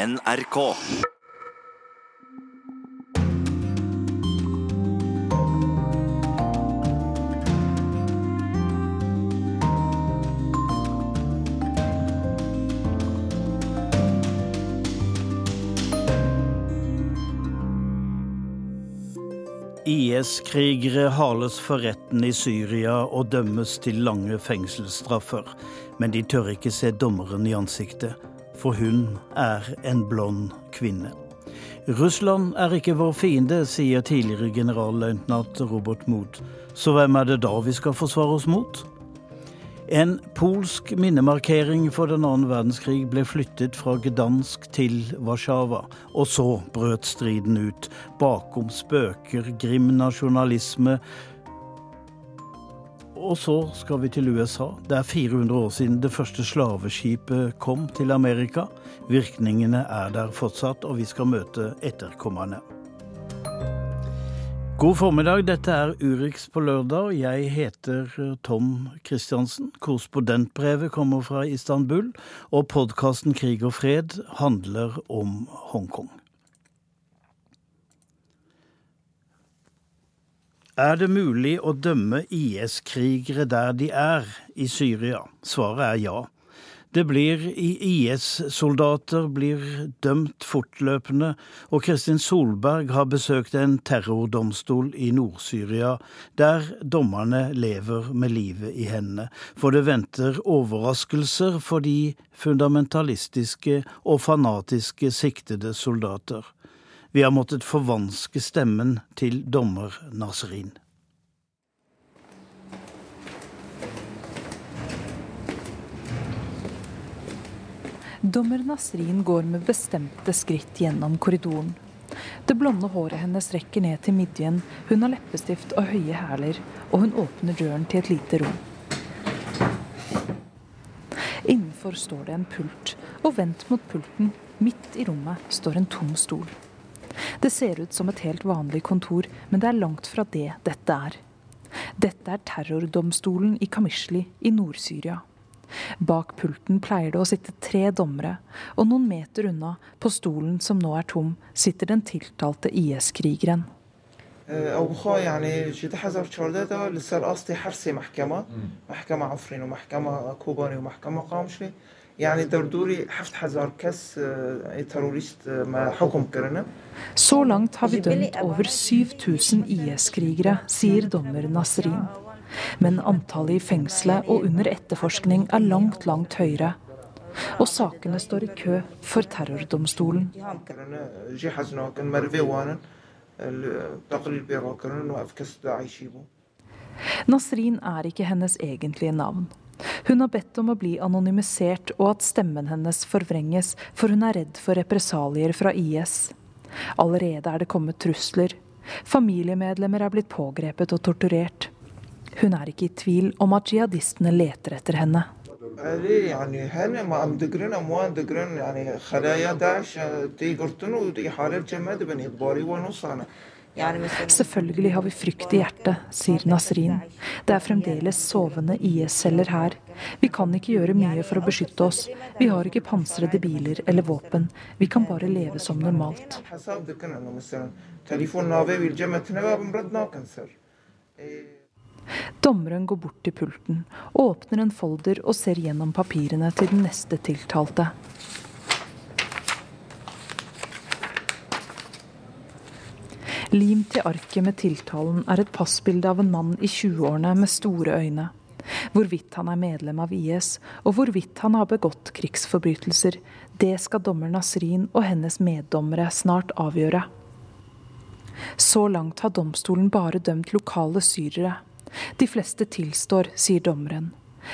NRK. IS-krigere hales for retten i Syria og dømmes til lange fengselsstraffer. Men de tør ikke se dommeren i ansiktet, for hun er en blond kvinne. Russland er ikke vår fiende, sier tidligere generalløytnant Robert Mood. Så hvem er det da vi skal forsvare oss mot? En polsk minnemarkering for den annen verdenskrig ble flyttet fra Gdansk til Warszawa. Og så brøt striden ut. Bakom spøker grim nasjonalisme. Og så skal vi til USA. Det er 400 år siden det første slaveskipet kom til Amerika. Virkningene er der fortsatt, og vi skal møte etterkommerne. God formiddag, dette er Urix på lørdag. Jeg heter eh, Tom Kristiansen. Korrespondentbrevet kommer fra Istanbul, og podkasten Krig og fred handler om Hongkong. Er det mulig å dømme IS-krigere der de er, i Syria? Svaret er ja. Det blir IS-soldater blir dømt fortløpende, og Kristin Solberg har besøkt en terrordomstol i Nord-Syria, der dommerne lever med livet i hendene. For det venter overraskelser for de fundamentalistiske og fanatiske siktede soldater. Vi har måttet forvanske stemmen til dommer Nasrin. Dommer Nasrin går med bestemte skritt gjennom korridoren. Det blonde håret hennes rekker ned til midjen, hun har leppestift og høye hæler, og hun åpner døren til et lite rom. Innenfor står det en pult, og vendt mot pulten, midt i rommet, står en tom stol. Det ser ut som et helt vanlig kontor, men det er langt fra det dette er. Dette er terrordomstolen i Kamishli i Nord-Syria. Bak pulten pleier det å sitte tre dommere, og noen meter unna, på stolen som nå er tom, sitter den tiltalte IS-krigeren. Så langt har vi dømt over 7000 IS-krigere, sier dommer Nasrin. Men antallet i fengselet og under etterforskning er langt, langt høyere. Og sakene står i kø for terrordomstolen. Nasrin er ikke hennes egentlige navn. Hun har bedt om å bli anonymisert og at stemmen hennes forvrenges, for hun er redd for represalier fra IS. Allerede er det kommet trusler. Familiemedlemmer er blitt pågrepet og torturert. Hun er ikke i tvil om at jihadistene leter etter henne. Selvfølgelig har vi frykt i hjertet, sier Nasrin. Det er fremdeles sovende IS-celler her. Vi kan ikke gjøre mye for å beskytte oss. Vi har ikke pansrede biler eller våpen. Vi kan bare leve som normalt. Dommeren går bort til pulten, åpner en folder og ser gjennom papirene til den neste tiltalte. Lim til arket med tiltalen er et passbilde av en mann i 20-årene med store øyne. Hvorvidt han er medlem av IS, og hvorvidt han har begått krigsforbrytelser, det skal dommer Nasrin og hennes meddommere snart avgjøre. Så langt har domstolen bare dømt lokale syrere. De fleste tilstår, sier dommeren.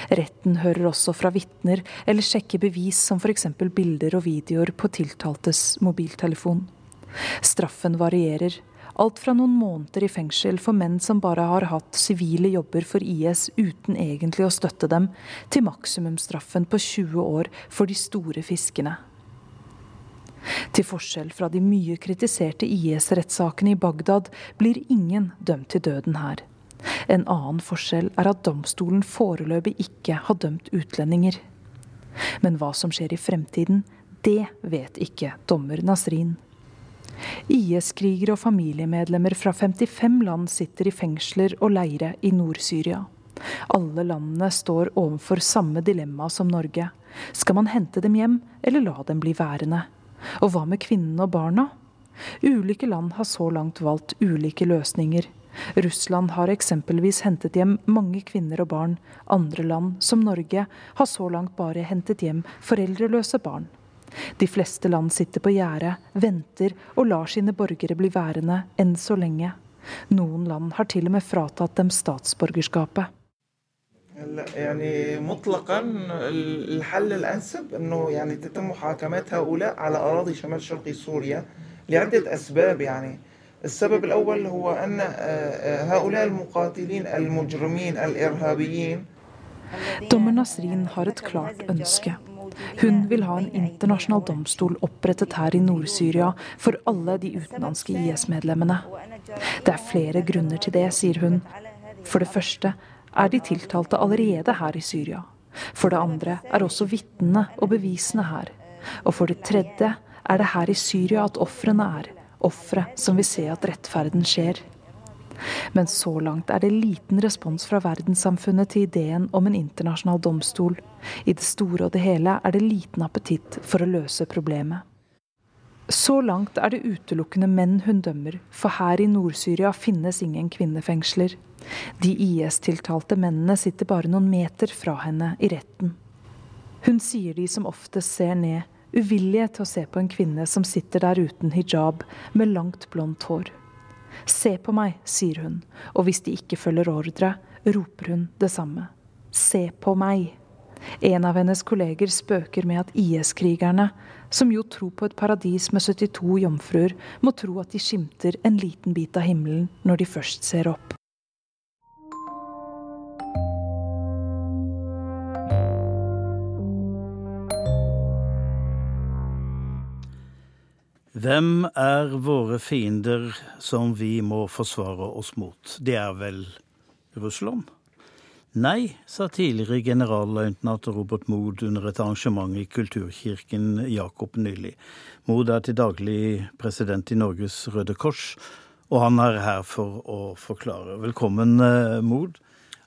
Retten hører også fra vitner eller sjekker bevis som f.eks. bilder og videoer på tiltaltes mobiltelefon. Straffen varierer. Alt fra noen måneder i fengsel for menn som bare har hatt sivile jobber for IS uten egentlig å støtte dem, til maksimumsstraffen på 20 år for de store fiskene. Til forskjell fra de mye kritiserte IS-rettssakene i Bagdad blir ingen dømt til døden her. En annen forskjell er at domstolen foreløpig ikke har dømt utlendinger. Men hva som skjer i fremtiden, Det vet ikke dommer Nasrin. IS-krigere og familiemedlemmer fra 55 land sitter i fengsler og leire i Nord-Syria. Alle landene står overfor samme dilemma som Norge. Skal man hente dem hjem, eller la dem bli værende? Og hva med kvinnene og barna? Ulike land har så langt valgt ulike løsninger. Russland har eksempelvis hentet hjem mange kvinner og barn. Andre land, som Norge, har så langt bare hentet hjem foreldreløse barn. De fleste land sitter på gjerdet, venter og lar sine borgere bli værende enn så lenge. Noen land har til og med fratatt dem statsborgerskapet. يعني مطلقا الحل الانسب انه يعني تتم محاكمات هؤلاء على اراضي شمال شرقي سوريا لعده اسباب يعني السبب الاول هو ان هؤلاء المقاتلين المجرمين الارهابيين Dommer Nasrin har et klart ønske. Hun vil ha en internasjonal domstol opprettet her i Nord-Syria for alle de utenlandske IS-medlemmene. Det er flere grunner til det, sier hun. For det første er de tiltalte allerede her i Syria. For det andre er også vitnene og bevisene her. Og for det tredje er det her i Syria at ofrene er. Ofre som vil se at rettferden skjer. Men så langt er det liten respons fra verdenssamfunnet til ideen om en internasjonal domstol. I det store og det hele er det liten appetitt for å løse problemet. Så langt er det utelukkende menn hun dømmer, for her i Nord-Syria finnes ingen kvinnefengsler. De IS-tiltalte mennene sitter bare noen meter fra henne i retten. Hun sier de som oftest ser ned, uvillige til å se på en kvinne som sitter der uten hijab, med langt, blondt hår. Se på meg, sier hun, og hvis de ikke følger ordre, roper hun det samme. Se på meg. En av hennes kolleger spøker med at IS-krigerne, som jo tror på et paradis med 72 jomfruer, må tro at de skimter en liten bit av himmelen når de først ser opp. Hvem er våre fiender som vi må forsvare oss mot? Det er vel Russland? Nei, sa tidligere generalløytnant Robert Mood under et arrangement i Kulturkirken Jakob nylig. Mood er til daglig president i Norges Røde Kors, og han er her for å forklare. Velkommen, eh, Mood.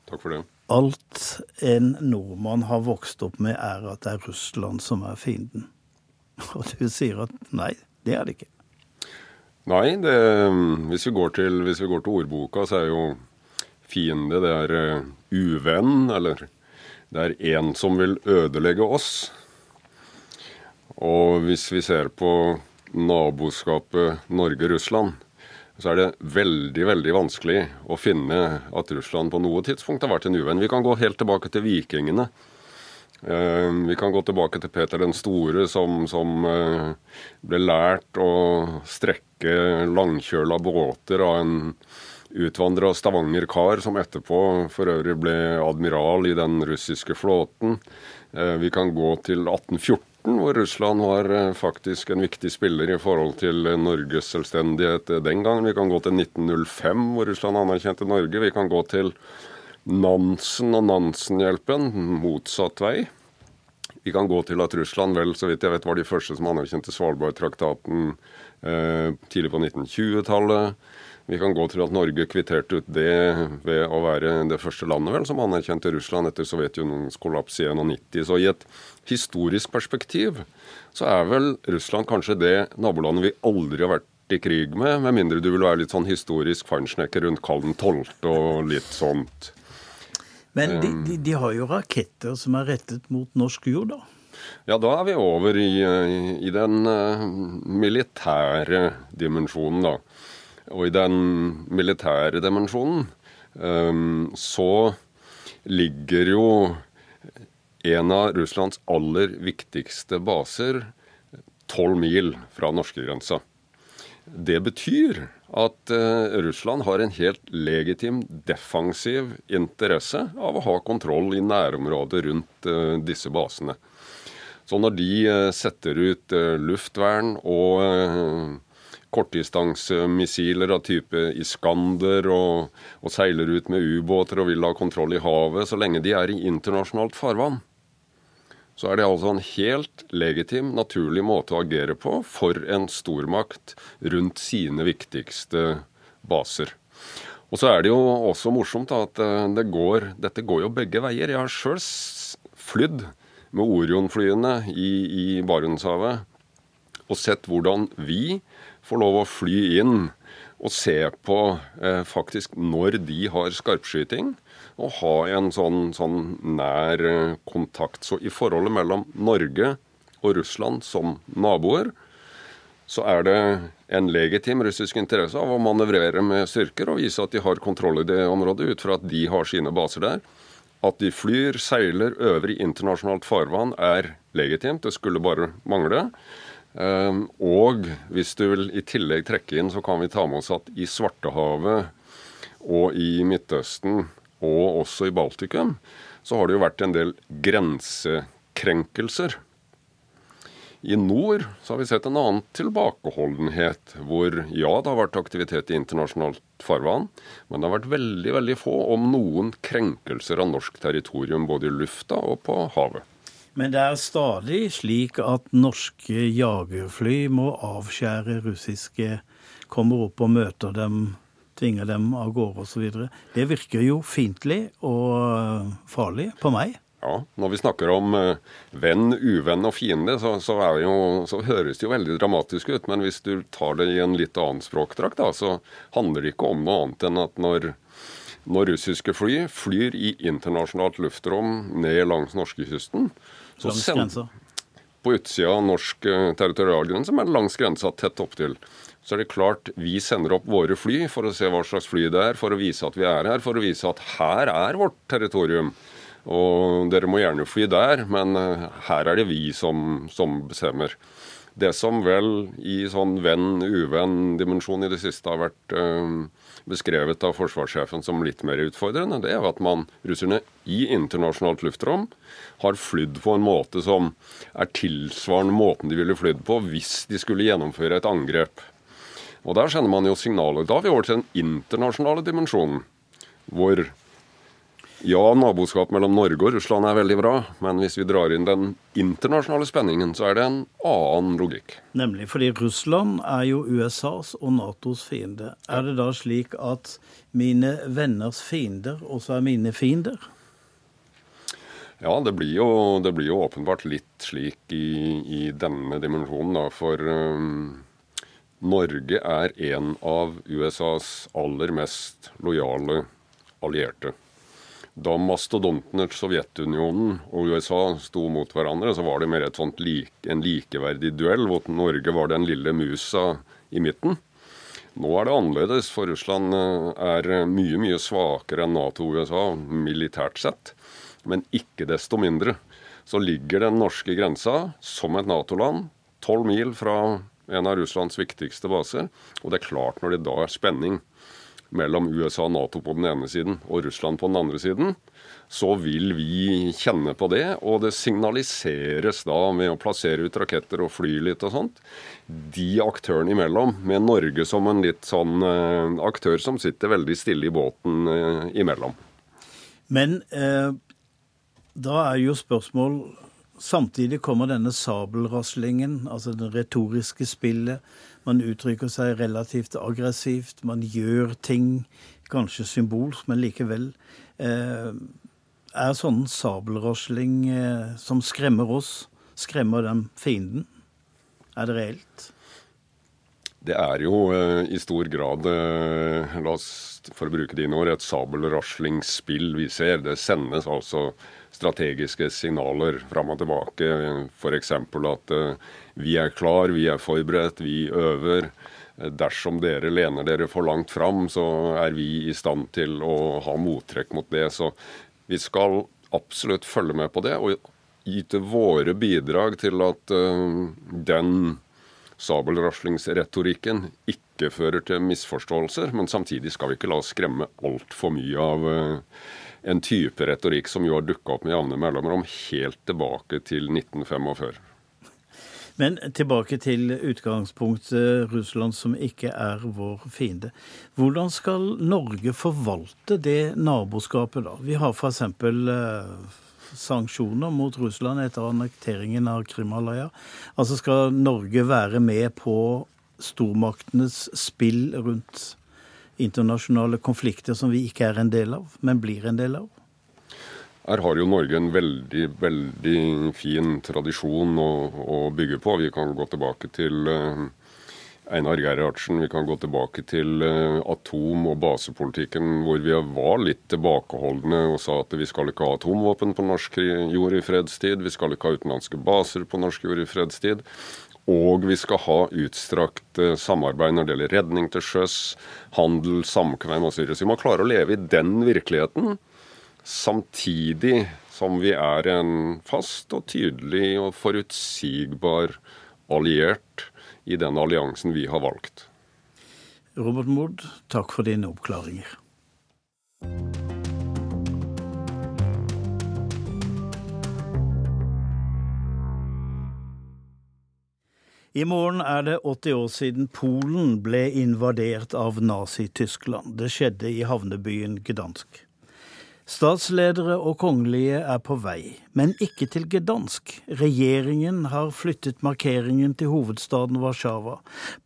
Takk for det. Alt en nordmann har vokst opp med, er at det er Russland som er fienden. Og du sier at nei, det er det ikke. Nei, det, hvis, vi til, hvis, vi går til, ordboka, så er jo fiende det er uh, uvenn, eller det er en som vil ødelegge oss. Og hvis vi ser på naboskapet Norge-Russland, så er det veldig veldig vanskelig å finne at Russland på noe tidspunkt har vært en uvenn. Vi kan gå helt tilbake til vikingene. Eh, vi kan gå tilbake til Peter den store, som, som eh, ble lært å strekke langkjøla båter av en utvandra Stavanger-kar, som etterpå for øvrig ble admiral i den russiske flåten. Eh, vi kan gå til 1814, hvor Russland var faktisk en viktig spiller i forhold til Norges selvstendighet den gangen. Vi kan gå til 1905, hvor Russland anerkjente Norge. Vi kan gå til Nansen og Nansen-hjelpen motsatt vei. Vi kan gå til at Russland vel, så vidt jeg vet, var de første som anerkjente Svalbardtraktaten eh, tidlig på 1920-tallet. Vi kan gå til at Norge kvitterte ut det ved å være det første landet vel, som anerkjente Russland etter Sovjetunionens kollaps i 1991. Så i et historisk perspektiv så er vel Russland kanskje det nabolandet vi aldri har vært i krig med, med mindre du vil være litt sånn historisk feinschnecker rundt Karl 12. og litt sånt. Men de, um, de, de, har jo raketter som er rettet mot norsk jord, da? Ja, da er vi over i, i den uh, militære dimensjonen, da. Og i den militære dimensjonen um, så ligger jo en av Russlands aller viktigste baser tolv mil fra norskegrensa. Det betyr at uh, Russland har en helt legitim defensiv interesse av å ha kontroll i nærområdet rundt uh, disse basene. Så når de uh, setter ut luftvern og kortdistansemissiler av type Iskander og, og seiler ut med ubåter og vil ha kontroll i havet, så lenge de er i internasjonalt farvann, så er det altså en helt legitim, naturlig måte å agere på for en stormakt rundt sine viktigste baser. Og så er det jo også morsomt at eh, det går, dette går jo begge veier. Jeg har sjøl flydd med Orion-flyene i, i Barentshavet og sett hvordan vi får lov å fly inn og se på eh, faktisk når de har skarpskyting, og ha en sånn, sånn nær eh, kontakt. Så i forholdet mellom Norge og Russland som naboer, så er det en legitim russisk interesse av å manøvrere med styrker og vise at de har kontroll i det området, ut fra at de har sine baser der. At de flyr, seiler, øver i internasjonalt farvann er legitimt. Det skulle bare mangle. Ehm, og hvis du vil i tillegg trekke inn, så kan vi ta med oss at i Svartehavet og i Midtøsten og også i Baltikum, så har det jo vært en del grensekrenkelser. I nord så har vi sett en annen tilbakeholdenhet, hvor ja, det har vært aktivitet i internasjonalt farvann, men det har vært veldig, veldig få, om noen, krenkelser av norsk territorium både i lufta og på havet. Men det er stadig slik at norske jagerfly må avskjære russiske Kommer opp og møter dem, tvinger dem av gårde osv. Det virker jo fiendtlig og farlig på meg. Ja, Når vi snakker om uh, venn, uvenn og fiende, så, så, jo, så, høres det jo veldig dramatisk ut. Men hvis du tar det i en litt annen språkdrakt, da, så handler det ikke om noe annet enn at når, når russiske fly flyr i internasjonalt luftrom ned langs norskekysten, så på utsida av norsk uh, territorialgrense, men langs grensa tett opptil. Så er det klart vi sender opp våre fly for å se hva slags fly det er, for å vise at vi er her, for å vise at her er vårt territorium. Og dere må gjerne fly der, men uh, her er det vi som, som bestemmer. Det som vel i sånn venn-uvenn-dimensjon i det siste har vært øh, beskrevet av forsvarssjefen som litt mer utfordrende, det er at man, russerne i internasjonalt luftrom har flydd på en måte som er tilsvarende måten de ville flydd på hvis de skulle gjennomføre et angrep. Og Der sender man jo signaler. Da er vi over til den internasjonale dimensjonen, hvor ja, naboskap mellom Norge og Russland er veldig bra, men hvis vi drar inn den internasjonale spenningen, så er det en annen logikk. Nemlig fordi Russland er jo USAs og Natos fiende. Er det da slik at mine venners fiender også er mine fiender? Ja, det blir jo, det blir jo åpenbart litt slik i, i denne dimensjonen, da. For um, Norge er en av USAs aller mest lojale allierte. Da mastodontene Sovjetunionen og USA sto mot hverandre, så var det mer like, en likeverdig duell, hvor Norge var den lille musa i midten. Nå er det annerledes, for Russland eh, er mye, mye svakere enn Nato og USA militært sett. Men ikke desto mindre så ligger den norske grensa som et Nato-land tolv mil fra en av Russlands viktigste baser. Og det er klart, når det da er spenning mellom USA og Nato på den ene siden og Russland på den andre siden, så vil vi kjenne på det. Og det signaliseres da med å plassere ut raketter og fly litt og sånt. De aktørene imellom, med Norge som en litt sånn uh, aktør som sitter veldig stille i båten uh, imellom. Men eh, da er jo spørsmål Samtidig kommer denne sabelraslingen, altså det retoriske spillet man uttrykker seg relativt aggressivt, man gjør ting, kanskje symbolsk, men likevel. Eh, er sånn sabelrasling eh, som skremmer oss, skremmer dem fienden? Er det reelt? Det er jo eh, i stor grad, eh, la oss for å bruke dine ord, et sabelraslingsspill vi ser. Det sendes altså strategiske signaler fram og tilbake. F.eks. at uh, vi er klar, vi er forberedt, vi øver. Dersom dere lener dere for langt fram, så er vi i stand til å ha mottrekk mot det. Så vi skal absolutt følge med på det og yte våre bidrag til at uh, den sabelraslingsretorikken ikke fører til misforståelser. Men samtidig skal vi ikke la oss skremme altfor mye av en type retorikk som jo har dukka opp med jevne mellomrom helt tilbake til 1945. Men tilbake til utgangspunktet Russland som ikke er vår fiende. Hvordan skal Norge forvalte det naboskapet, da? Vi har f.eks. Eh, sanksjoner mot Russland etter annekteringen av Krimhalvøya. Altså skal Norge være med på stormaktenes spill rundt internasjonale konflikter som vi ikke er en del av, men blir en del av? Her har jo Norge en veldig, veldig fin tradisjon å, å bygge på. Vi kan gå tilbake til uh, Einar Gerhardsen. Vi kan gå tilbake til uh, atom- og basepolitikken, hvor vi var litt tilbakeholdne og sa at vi skal ikke ha atomvåpen på norsk jord i fredstid. Vi skal ikke ha utenlandske baser på norsk jord i fredstid. Og vi skal ha utstrakt uh, samarbeid når det gjelder redning til sjøs, handel, samkvem osv. Så vi må klare å leve i den virkeligheten samtidig som vi er en fast og tydelig og forutsigbar alliert i den alliansen vi har valgt. Robert Mood, takk for dine oppklaringer. I morgen er det 80 år siden Polen ble invadert av Nazi-Tyskland. Det skjedde i havnebyen Gdansk. Statsledere og kongelige er på vei, men ikke til Gdansk. Regjeringen har flyttet markeringen til hovedstaden Warszawa.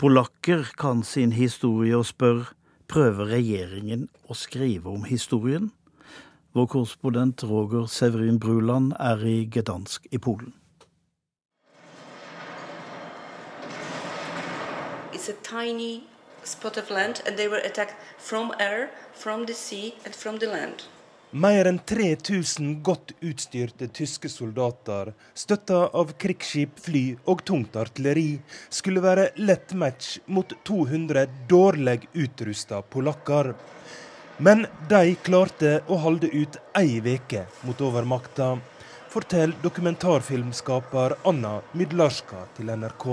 Polakker kan sin historie og spør prøver regjeringen å skrive om historien? Vår korrespondent Roger Severin Bruland er i Gdansk i Polen. It's a tiny spot of land, and they were attacked from air, from the sea, and from the land. Mer enn 3000 godt utstyrte tyske soldater, støtta av krigsskip, fly og tungt artilleri, skulle være lett match mot 200 dårlig utrusta polakker. Men de klarte å holde ut ei veke mot overmakta, forteller dokumentarfilmskaper Anna Midlarska til NRK.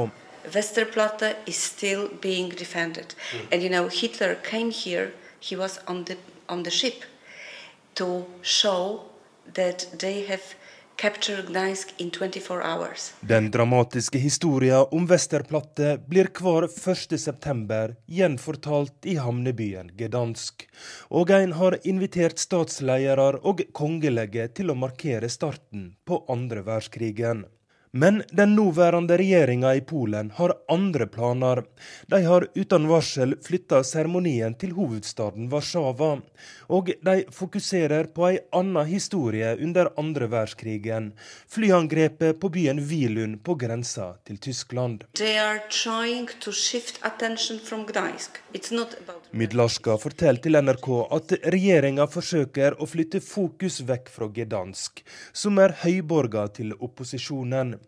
Westerplatte is still being defended. And you know, Hitler came here, he was on the, on the ship to show that they have captured Gdansk in 24 hours. Den dramatiske historien om Westerplatte blir hver 1.9. gjenfortalt i havnebyen Gdansk. Og en har invitert statsledere og kongelige til å markere starten på andre verdenskrigen. Men den nåværende regjeringa i Polen har andre planer. De har uten varsel flytta seremonien til hovedstaden Warszawa. Og de fokuserer på ei anna historie under andre verdenskrigen. Flyangrepet på byen Vilund på grensa til Tyskland. Midlarska forteller til NRK at regjeringa forsøker å flytte fokus vekk fra Gdansk, som er høyborga til opposisjonen.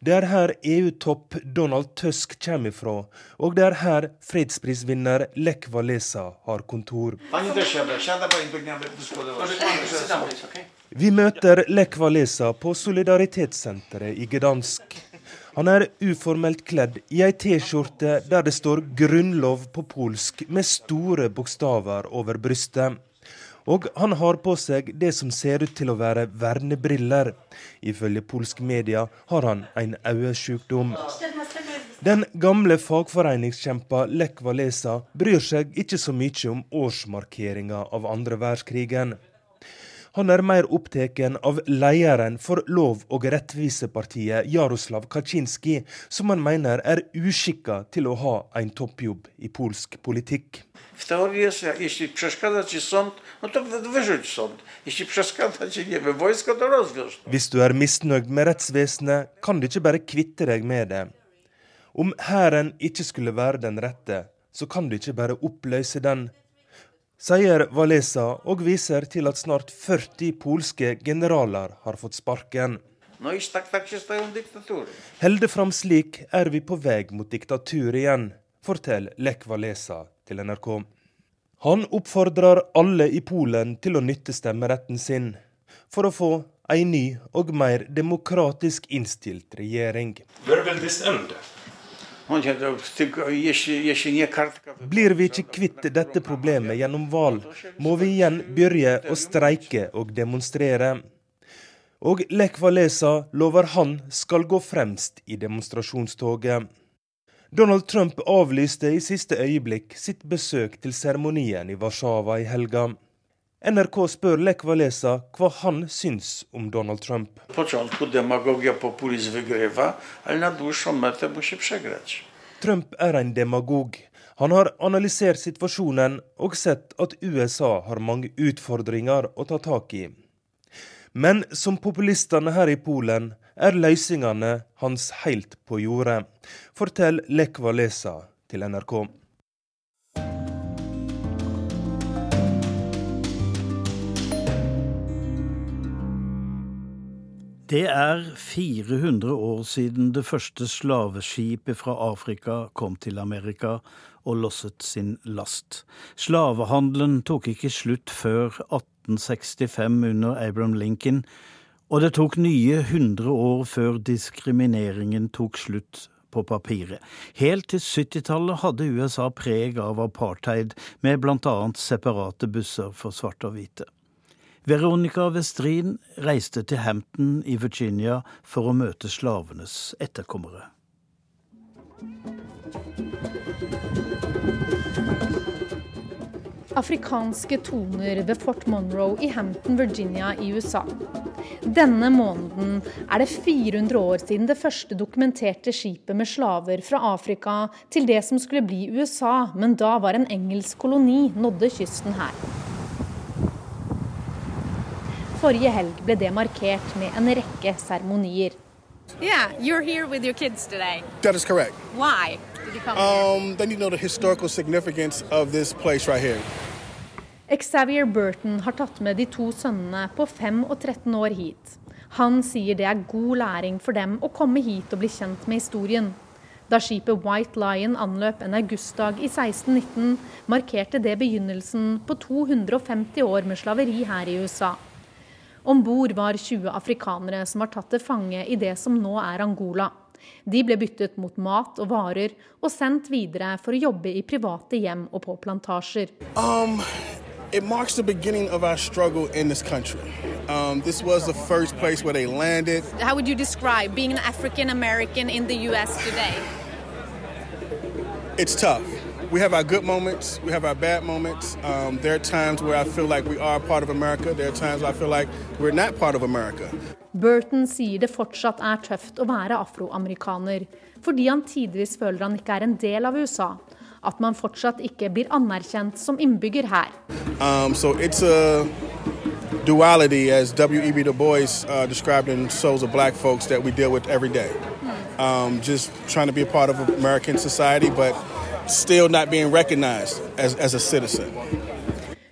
Det er her EU-topp Donald Tusk kommer fra, og det er her fredsprisvinner Lech Walesa har kontor. Vi møter Lech Walesa på Solidaritetssenteret i Gdansk. Han er uformelt kledd i ei T-skjorte der det står 'grunnlov' på polsk med store bokstaver over brystet. Og han har på seg det som ser ut til å være vernebriller. Ifølge polsk media har han en øyesykdom. Den gamle fagforeningskjempa Lech Walesa bryr seg ikke så mye om årsmarkeringa av andre verdenskrigen. Han er mer opptatt av lederen for Lov- og rettvisepartiet, Jaroslav Kaczynski, som han mener er uskikka til å ha en toppjobb i polsk politikk. Hvis du er misnøyd med rettsvesenet, kan du ikke bare kvitte deg med det. Om hæren ikke skulle være den rette, så kan du ikke bare oppløse den, sier Walesa og viser til at snart 40 polske generaler har fått sparken. Helde fram slik er vi på vei mot diktatur igjen, forteller Lech Walesa til NRK. Han oppfordrer alle i Polen til å nytte stemmeretten sin, for å få ei ny og mer demokratisk innstilt regjering. Where will this end? Blir vi ikke kvitt dette problemet gjennom valg, må vi igjen begynne å streike og demonstrere. Og Lech Walesa lover han skal gå fremst i demonstrasjonstoget. Donald Trump avlyste i siste øyeblikk sitt besøk til seremonien i Warszawa i helga. NRK spør Lech Walesa hva han syns om Donald Trump. Trump er en demagog. Han har analysert situasjonen og sett at USA har mange utfordringer å ta tak i. Men som populistene her i Polen er løsningene hans helt på jordet, forteller Lech Walesa til NRK. Det er 400 år siden det første slaveskipet fra Afrika kom til Amerika og losset sin last. Slavehandelen tok ikke slutt før 1865 under Abraham Lincoln, og det tok nye 100 år før diskrimineringen tok slutt på papiret. Helt til 70-tallet hadde USA preg av apartheid, med bl.a. separate busser for svarte og hvite. Veronica Westrin reiste til Hampton i Virginia for å møte slavenes etterkommere. Afrikanske toner ved Fort Monroe i Hampton, Virginia i USA. Denne måneden er det 400 år siden det første dokumenterte skipet med slaver fra Afrika til det som skulle bli USA, men da var en engelsk koloni, nådde kysten her. Forrige helg ble det markert med en rekke seremonier. Yeah, you're here with your kids today. That is correct. Why did you come Um, they need to know the historical significance of this place right here. Xavier Burton har tatt med de to sønnene på 5 og 13 år hit. Han sier det er god læring for dem å komme hit og bli kjent med historien. Da skipet White Lion anløp en augustdag i 1619, markerte det begynnelsen på 250 år med slaveri her i USA. Om bord var 20 afrikanere som var tatt til fange i det som nå er Angola. De ble byttet mot mat og varer og sendt videre for å jobbe i private hjem og på plantasjer. Um, it marks the beginning of our struggle in this country. Um, this was the first place where they landed. How would you describe being an African American in the US today? It's tough. We have our good moments, we have our bad moments. Um, there are times where I feel like we are part of America, there are times I feel like we're not part of America. Burton sier det fortsatt er tøft å være afroamerikaner, fordi han tidvis føler han ikke er en del av USA. At man fortsatt ikke blir anerkjent som innbygger her. Um, so it's a duality, as W.E.B. Du Bois uh, described in Souls of Black Folks, that we deal with every day. Um, just trying to be a part of American society, but still not being recognized as, as a citizen.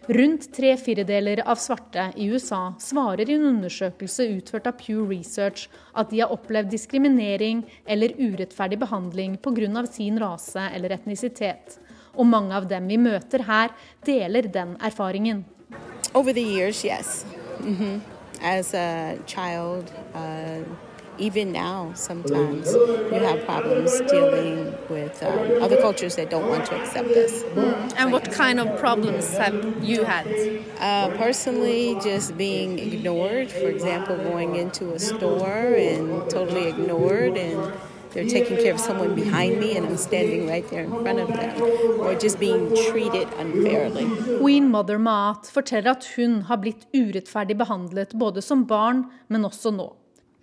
Rundt tre firedeler av svarte i USA svarer i en undersøkelse utført av Pew Research at de har opplevd diskriminering eller urettferdig behandling pga. sin rase eller etnisitet. Og mange av dem vi møter her, deler den erfaringen. Over the years, yes. hmm As a child, uh, even now, sometimes you have problems dealing with um, other cultures that don't want to accept us. And what kind of problems have you had? Uh, personally, just being ignored. For example, going into a store and totally ignored and they're taking care of someone behind me and I'm standing right there in front of them. Or just being treated unfairly. Queen Mother Maat forteller at hun har blitt urettferdig behandlet både som barn, men også nå.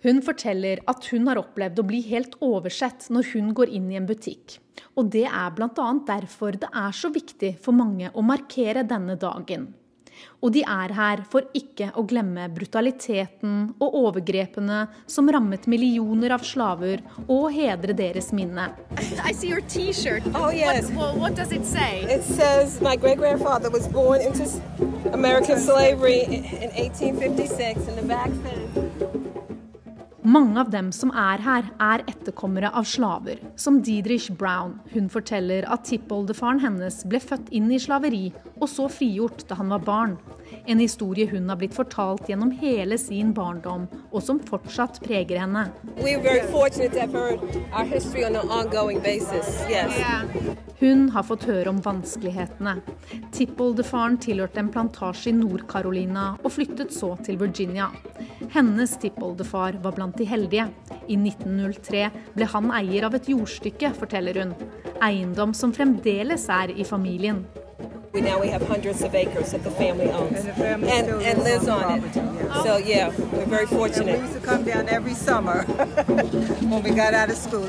Hun forteller at hun har opplevd å bli helt oversett når hun går inn i en butikk. Og det er bl.a. derfor det er så viktig for mange å markere denne dagen. Og de er her for ikke å glemme brutaliteten og overgrepene som rammet millioner av slaver, og hedre deres minne. I see your T-shirt. Oh, yes. What, what does it say? It says my great grandfather was born into American slavery in 1856, and the back says Mange av dem som er her, er etterkommere av slaver, som Diedrich Brown. Hun forteller at tippoldefaren hennes ble født inn i slaveri, og så frigjort da han var barn. En historie hun har blitt fortalt gjennom hele sin barndom, og som fortsatt preger henne. Hun har fått høre om vanskelighetene. Tippoldefaren tilhørte en plantasje i Nord-Carolina og flyttet så til Virginia. Hennes tippoldefar var blant de heldige. I 1903 ble han eier av et jordstykke, forteller hun. Eiendom som fremdeles er i familien. We now we have hundreds of acres that the family owns, and, the family and, and lives on, on it. Yeah. So yeah, we're very fortunate. And we used to come down every summer when we got out of school.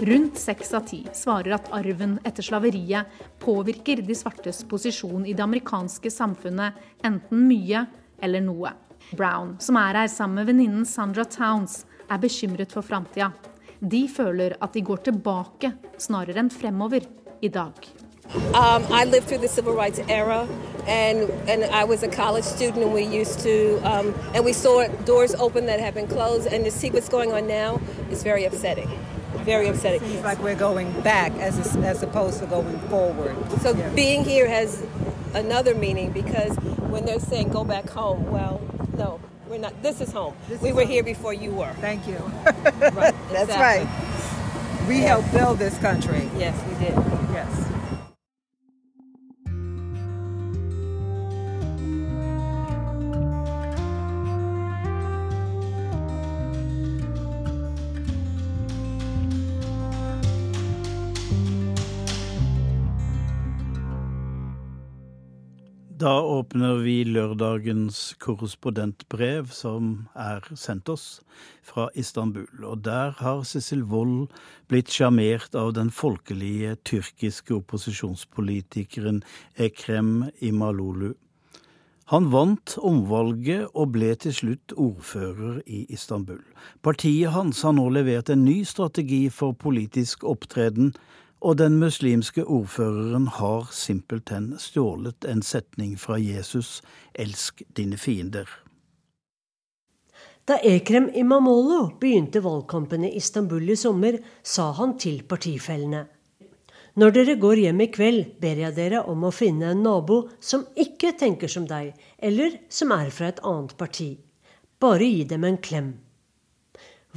Rundt seks av ti svarer at arven etter slaveriet påvirker de svartes posisjon i det amerikanske samfunnet enten mye eller noe. Brown, som er her sammen med venninnen Sandra Towns, er bekymret for framtida. De føler at de går tilbake snarere enn fremover i dag. Um, I lived through the civil rights era, and and I was a college student, and we used to, um, and we saw doors open that had been closed, and to see what's going on now is very upsetting. Very upsetting. Seems like we're going back as as opposed to going forward. So yeah. being here has another meaning because when they're saying go back home, well, no, we're not. This is home. This we is were home. here before you were. Thank you. right. That's exactly. right. We yeah. helped build this country. Yes, we did. Yes. Da åpner vi lørdagens korrespondentbrev, som er sendt oss fra Istanbul. Og der har Cecil Wold blitt sjarmert av den folkelige tyrkiske opposisjonspolitikeren Ekrem Imalolu. Han vant omvalget og ble til slutt ordfører i Istanbul. Partiet hans har nå levert en ny strategi for politisk opptreden og den muslimske ordføreren har simpelthen stjålet en setning fra Jesus, elsk dine fiender. Da Ekrem Imamolo begynte valgkampen i Istanbul i sommer, sa han til partifellene. Når dere går hjem i kveld, ber jeg dere om å finne en nabo som ikke tenker som deg, eller som er fra et annet parti. Bare gi dem en klem.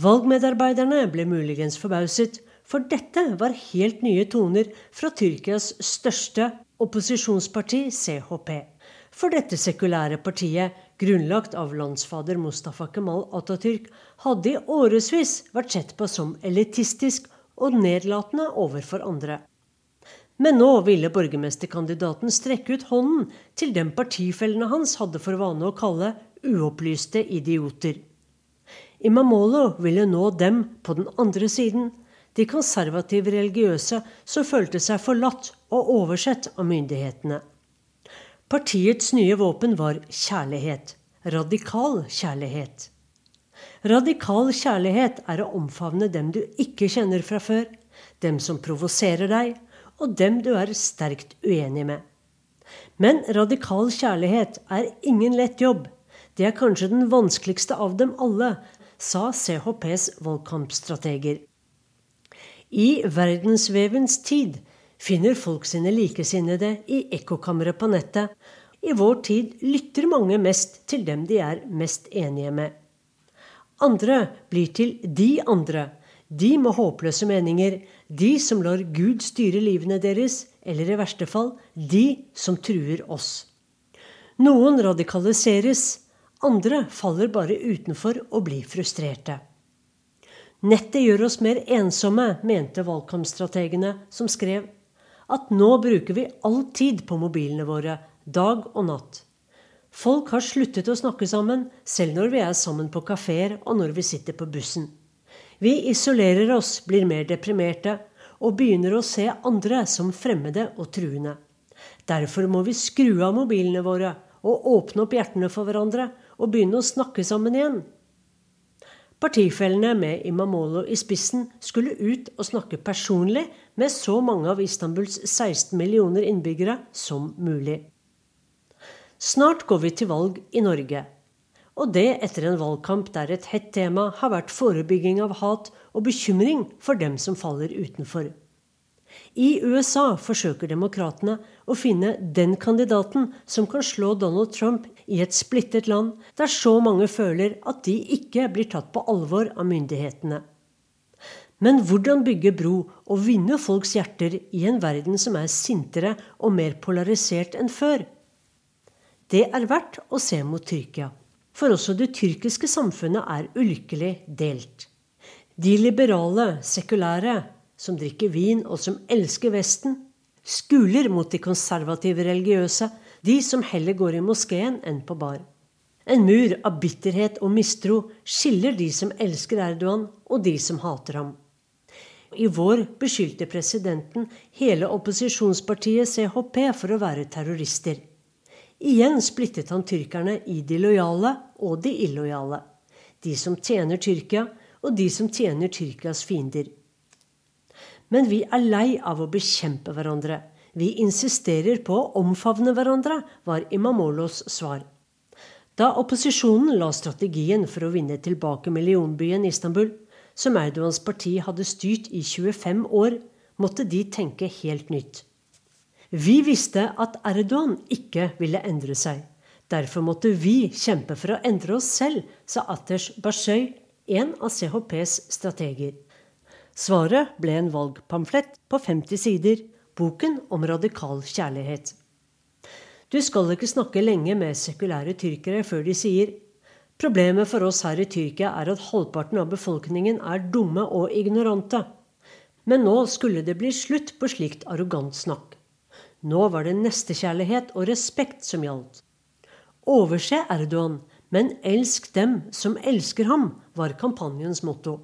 Valgmedarbeiderne ble muligens forbauset, for dette var helt nye toner fra Tyrkias største opposisjonsparti, CHP. For dette sekulære partiet, grunnlagt av landsfader Mustafa Kemal Atatürk, hadde i årevis vært sett på som elitistisk og nedlatende overfor andre. Men nå ville borgermesterkandidaten strekke ut hånden til dem partifellene hans hadde for vane å kalle uopplyste idioter. Imamolo ville nå dem på den andre siden, de konservative religiøse som følte seg forlatt og oversett av myndighetene. Partiets nye våpen var kjærlighet. Radikal kjærlighet. Radikal kjærlighet er å omfavne dem du ikke kjenner fra før, dem som provoserer deg, og dem du er sterkt uenig med. Men radikal kjærlighet er ingen lett jobb. Det er kanskje den vanskeligste av dem alle, sa CHPs valgkampstrateger. I verdensvevens tid finner folk sine likesinnede i ekkokammeret på nettet. I vår tid lytter mange mest til dem de er mest enige med. Andre blir til de andre, de med håpløse meninger, de som lar Gud styre livene deres, eller i verste fall de som truer oss. Noen radikaliseres, andre faller bare utenfor og blir frustrerte. Nettet gjør oss mer ensomme, mente valgkampstrategene, som skrev at nå bruker vi all tid på mobilene våre, dag og natt. Folk har sluttet å snakke sammen, selv når vi er sammen på kafeer og når vi sitter på bussen. Vi isolerer oss, blir mer deprimerte og begynner å se andre som fremmede og truende. Derfor må vi skru av mobilene våre og åpne opp hjertene for hverandre og begynne å snakke sammen igjen. Partifellene med Imamolo i spissen skulle ut og snakke personlig med så mange av Istanbuls 16 millioner innbyggere som mulig. Snart går vi til valg i Norge. Og det etter en valgkamp der et hett tema har vært forebygging av hat og bekymring for dem som faller utenfor. I USA forsøker demokratene å finne den kandidaten som kan slå Donald Trump i et splittet land, der så mange føler at de ikke blir tatt på alvor av myndighetene. Men hvordan bygge bro og vinne folks hjerter i en verden som er sintere og mer polarisert enn før? Det er verdt å se mot Tyrkia, for også det tyrkiske samfunnet er ulykkelig delt. De liberale, sekulære, som drikker vin og som elsker Vesten, skuler mot de konservative religiøse, de som heller går i moskeen enn på bar. En mur av bitterhet og mistro skiller de som elsker Erdogan, og de som hater ham. I vår beskyldte presidenten hele opposisjonspartiet CHP for å være terrorister. Igjen splittet han tyrkerne i de lojale og de illojale. De som tjener Tyrkia, og de som tjener Tyrkias fiender. Men vi er lei av å bekjempe hverandre. Vi insisterer på å omfavne hverandre, var Imamolos svar. Da opposisjonen la strategien for å vinne tilbake millionbyen Istanbul, som Erdogans parti hadde styrt i 25 år, måtte de tenke helt nytt. Vi visste at Erdogan ikke ville endre seg. Derfor måtte vi kjempe for å endre oss selv, sa Atesh Bashøy, en av CHPs strateger. Svaret ble en valgpamflett på 50 sider, boken om radikal kjærlighet. Du skal ikke snakke lenge med sekulære tyrkere før de sier Problemet for oss her i Tyrkia er at halvparten av befolkningen er dumme og ignorante. Men nå skulle det bli slutt på slikt arrogant snakk. Nå var det nestekjærlighet og respekt som gjaldt. Overse Erdogan, men elsk dem som elsker ham, var kampanjens motto.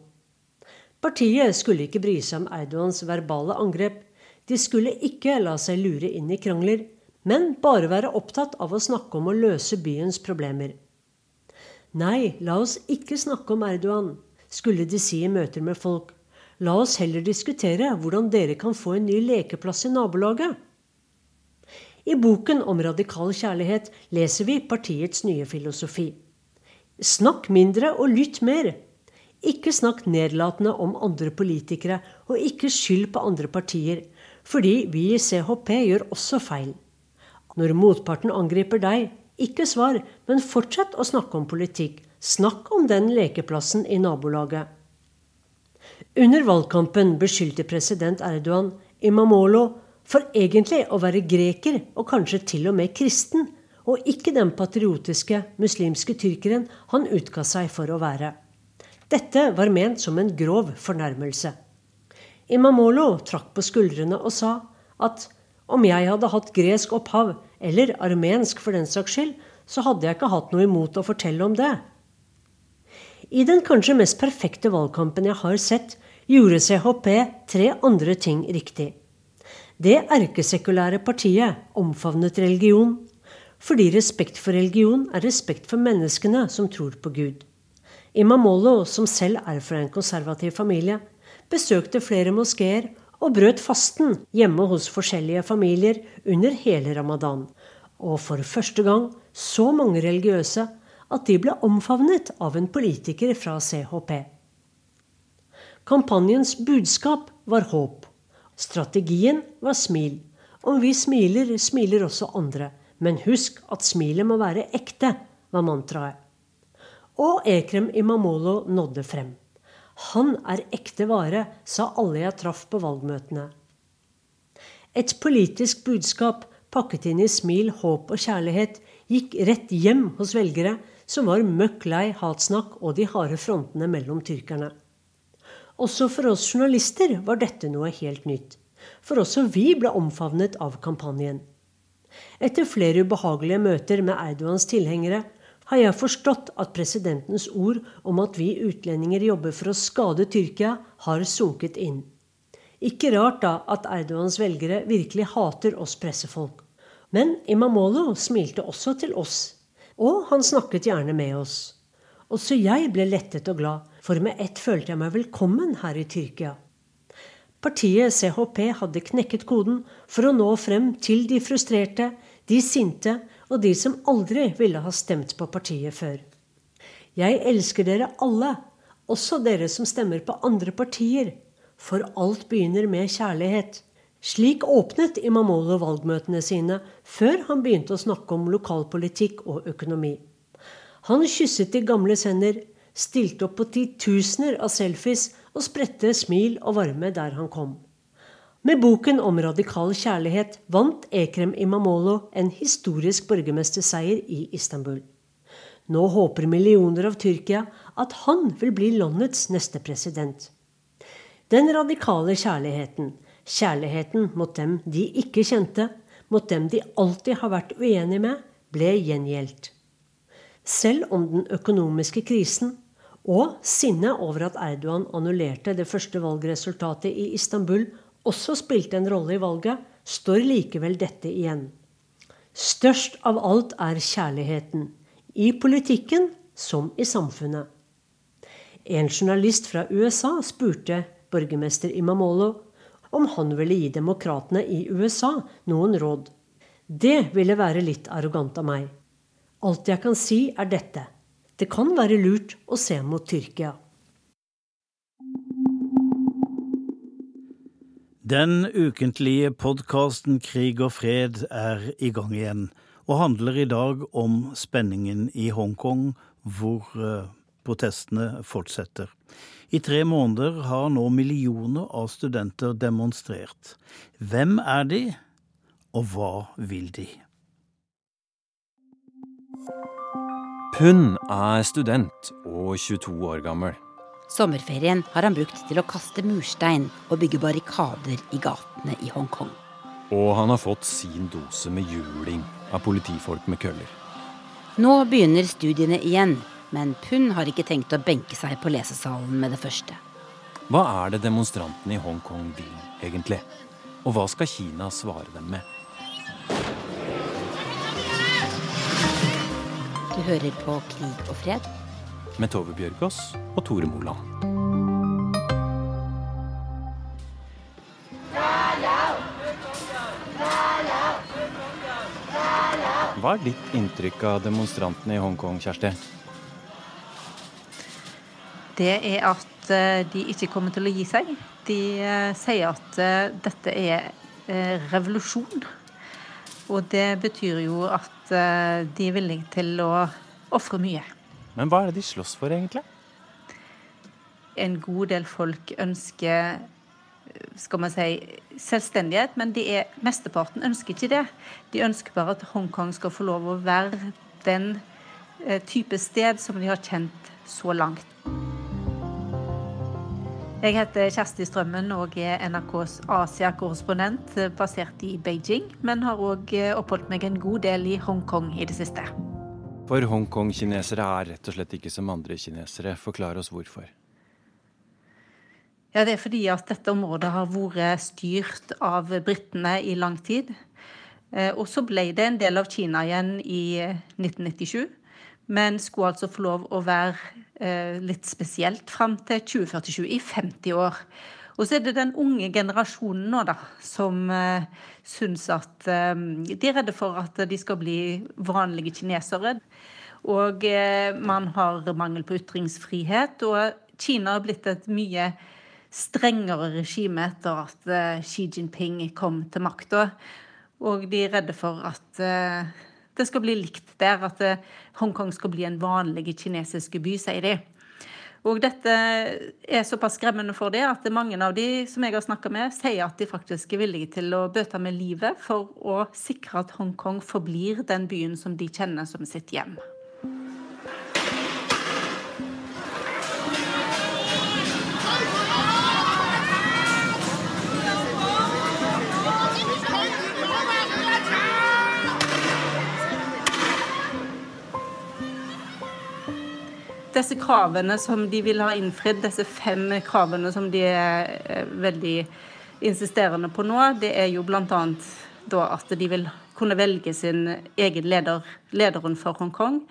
Partiet skulle ikke bry seg om Erdogans verbale angrep. De skulle ikke la seg lure inn i krangler, men bare være opptatt av å snakke om å løse byens problemer. Nei, la oss ikke snakke om Erdogan, skulle de si i møter med folk. La oss heller diskutere hvordan dere kan få en ny lekeplass i nabolaget. I boken om radikal kjærlighet leser vi partiets nye filosofi. Snakk mindre og lytt mer. Ikke snakk nedlatende om andre politikere, og ikke skyld på andre partier, fordi vi i CHP gjør også feil. Når motparten angriper deg, ikke svar, men fortsett å snakke om politikk. Snakk om den lekeplassen i nabolaget. Under valgkampen beskyldte president Erdogan Imamolo for egentlig å være greker og kanskje til og med kristen, og ikke den patriotiske muslimske tyrkeren han utga seg for å være. Dette var ment som en grov fornærmelse. Imamolo trakk på skuldrene og sa at om jeg hadde hatt gresk opphav, eller armensk for den saks skyld, så hadde jeg ikke hatt noe imot å fortelle om det. I den kanskje mest perfekte valgkampen jeg har sett, gjorde CHP tre andre ting riktig. Det erkesekulære partiet omfavnet religion, fordi respekt for religion er respekt for menneskene som tror på Gud. Imamolo, som selv er fra en konservativ familie, besøkte flere moskeer og brøt fasten hjemme hos forskjellige familier under hele ramadan. Og for første gang så mange religiøse at de ble omfavnet av en politiker fra CHP. Kampanjens budskap var håp. Strategien var smil. Om vi smiler, smiler også andre. Men husk at smilet må være ekte, var mantraet. Og Ekrem Imamolo nådde frem. Han er ekte vare, sa alle jeg traff på valgmøtene. Et politisk budskap pakket inn i smil, håp og kjærlighet gikk rett hjem hos velgere som var møkk lei hatsnakk og de harde frontene mellom tyrkerne. Også for oss journalister var dette noe helt nytt. For også vi ble omfavnet av kampanjen. Etter flere ubehagelige møter med Erdogans tilhengere har jeg forstått at presidentens ord om at vi utlendinger jobber for å skade Tyrkia, har sunket inn. Ikke rart da at Erdogans velgere virkelig hater oss pressefolk. Men Imamolo smilte også til oss, og han snakket gjerne med oss. Også jeg ble lettet og glad, for med ett følte jeg meg velkommen her i Tyrkia. Partiet CHP hadde knekket koden for å nå frem til de frustrerte, de sinte og de som aldri ville ha stemt på partiet før. Jeg elsker dere alle, også dere som stemmer på andre partier, for alt begynner med kjærlighet. Slik åpnet Imamolo valgmøtene sine før han begynte å snakke om lokalpolitikk og økonomi. Han kysset de gamles hender, stilte opp på titusener av selfies og spredte smil og varme der han kom. Med boken om radikal kjærlighet vant Ekrem Imamolo en historisk borgermesterseier i Istanbul. Nå håper millioner av Tyrkia at han vil bli landets neste president. Den radikale kjærligheten, Kjærligheten mot dem de ikke kjente, mot dem de alltid har vært uenige med, ble gjengjeldt. Selv om den økonomiske krisen og sinnet over at Erdogan annullerte det første valgresultatet i Istanbul, også spilte en rolle i valget, står likevel dette igjen. Størst av alt er kjærligheten. I politikken som i samfunnet. En journalist fra USA spurte borgermester Imamolo om han ville gi demokratene i USA noen råd. Det ville være litt arrogant av meg. Alt jeg kan si, er dette. Det kan være lurt å se mot Tyrkia. Den ukentlige podkasten Krig og fred er i gang igjen, og handler i dag om spenningen i Hongkong, hvor eh, protestene fortsetter. I tre måneder har nå millioner av studenter demonstrert. Hvem er de, og hva vil de? Hun er student og 22 år gammel. Sommerferien har han brukt til å kaste murstein og bygge barrikader i gatene i Hongkong. Og han har fått sin dose med juling av politifolk med køller. Nå begynner studiene igjen, men Pund har ikke tenkt å benke seg på lesesalen med det første. Hva er det demonstrantene i Hongkong vil, egentlig? Og hva skal Kina svare dem med? Du hører på Krig og fred. Med Tove Bjørgaas og Tore Moland. Hva er ditt inntrykk av demonstrantene i Hongkong, Kjersti? det er at eh, de ikke kommer til å gi seg. De eh, sier at eh, dette er revolusjon. Og det betyr jo at de er villige til å ofre mye. Men hva er det de slåss for, egentlig? En god del folk ønsker skal man si, selvstendighet, men er, mesteparten ønsker ikke det. De ønsker bare at Hongkong skal få lov å være den type sted som de har kjent så langt. Jeg heter Kjersti Strømmen og er NRKs Asia-korrespondent eh, basert i Beijing, men har òg eh, oppholdt meg en god del i Hongkong i det siste. For Hongkong-kinesere er rett og slett ikke som andre kinesere. Forklar oss hvorfor. Ja, Det er fordi at dette området har vært styrt av britene i lang tid. Eh, og så ble det en del av Kina igjen i 1997 men skulle altså få lov å være eh, litt spesielt fram til 2047, i 50 år. Og så er det den unge generasjonen nå, da, som uh, syns at eh, De er redde for at de skal bli vanlige kinesere. Og uh, man har mangel på ytringsfrihet. Og Kina har blitt et mye strengere regime etter at uh, Xi Jinping kom til makta. Og de er redde for at uh, det skal bli likt der. At Hongkong skal bli en vanlig kinesisk by, sier de. Og dette er såpass skremmende for dem at mange av de som jeg har snakka med, sier at de faktisk er villige til å bøte med livet for å sikre at Hongkong forblir den byen som de kjenner som sitt hjem. Disse kravene som de vil ha innfridd, disse fem kravene som de er eh, veldig insisterende på nå, det er jo bl.a. at de vil kunne velge sin egen leder, lederen for Hongkong.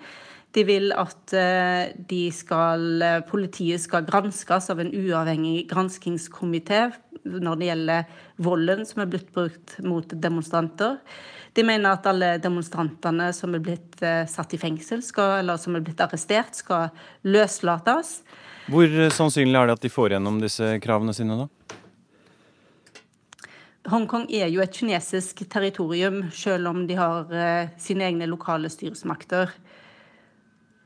De vil at eh, de skal, politiet skal granskes av en uavhengig granskingskomité når det gjelder volden som er blitt brukt mot demonstranter. De mener at alle demonstrantene som er blitt eh, satt i fengsel, skal, eller som er blitt arrestert, skal løslates. Hvor eh, sannsynlig er det at de får gjennom disse kravene sine, da? Hongkong er jo et kinesisk territorium, selv om de har uh, sine egne lokale styresmakter.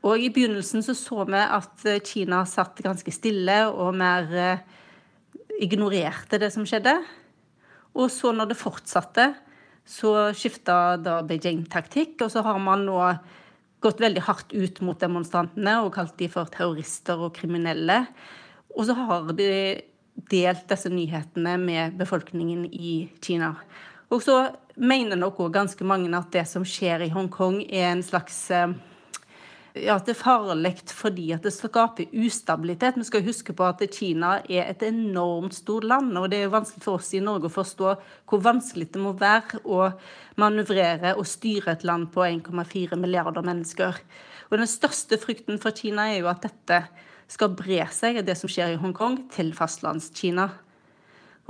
Og I begynnelsen så, så vi at Kina satt ganske stille og mer ignorerte det som skjedde. Og så når det fortsatte, så skifta da Beijing taktikk, og så har man nå gått veldig hardt ut mot demonstrantene og kalt de for terrorister og kriminelle. Og så har de delt disse nyhetene med befolkningen i Kina. Og så mener nok òg ganske mange at det som skjer i Hongkong, er en slags eh, ja, det er farlig fordi at det skaper ustabilitet. Vi skal huske på at Kina er et enormt stort land, og det er vanskelig for oss i Norge å forstå hvor vanskelig det må være å manøvrere og styre et land på 1,4 milliarder mennesker. Og Den største frykten for Kina er jo at dette skal bre seg, det som skjer i Hongkong, til fastlandskina.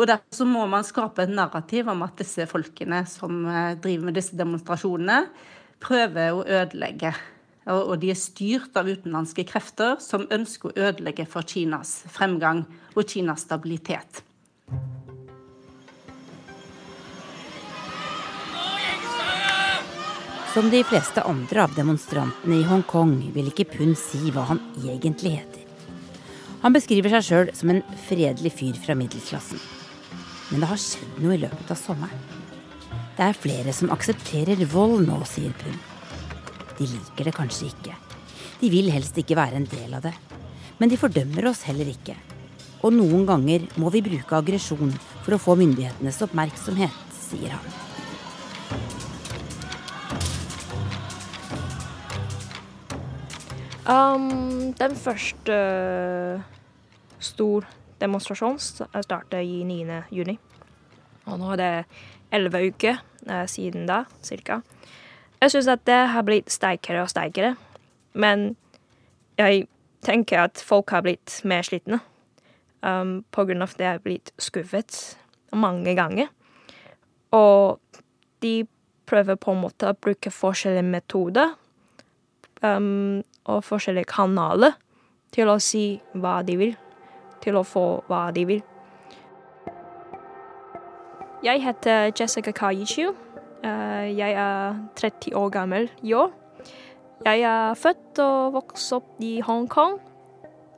Og Derfor så må man skape et narrativ om at disse folkene som eh, driver med disse demonstrasjonene, prøver å ødelegge. Og de er styrt av utenlandske krefter som ønsker å ødelegge for Kinas fremgang og Kinas stabilitet. Som de fleste andre av demonstrantene i Hongkong vil ikke Pun si hva han egentlig heter. Han beskriver seg sjøl som en fredelig fyr fra middelklassen. Men det har skjedd noe i løpet av sommeren. Det er flere som aksepterer vold nå, sier Pun. De liker det kanskje ikke. De vil helst ikke være en del av det. Men de fordømmer oss heller ikke. Og noen ganger må vi bruke aggresjon for å få myndighetenes oppmerksomhet, sier han. Um, den første stor demonstrasjonen startet i 9. juni. Og nå er det elleve uker eh, siden da, cirka. Jeg syns at det har blitt sterkere og sterkere. Men jeg tenker at folk har blitt mer slitne. Um, på grunn av at de har blitt skuffet mange ganger. Og de prøver på en måte å bruke forskjellige metoder um, og forskjellige kanaler til å si hva de vil til å få hva de vil. Jeg heter Jessica Kayichu. Eh, jeg er 30 år gammel i år. Jeg er født og vokst opp i Hongkong,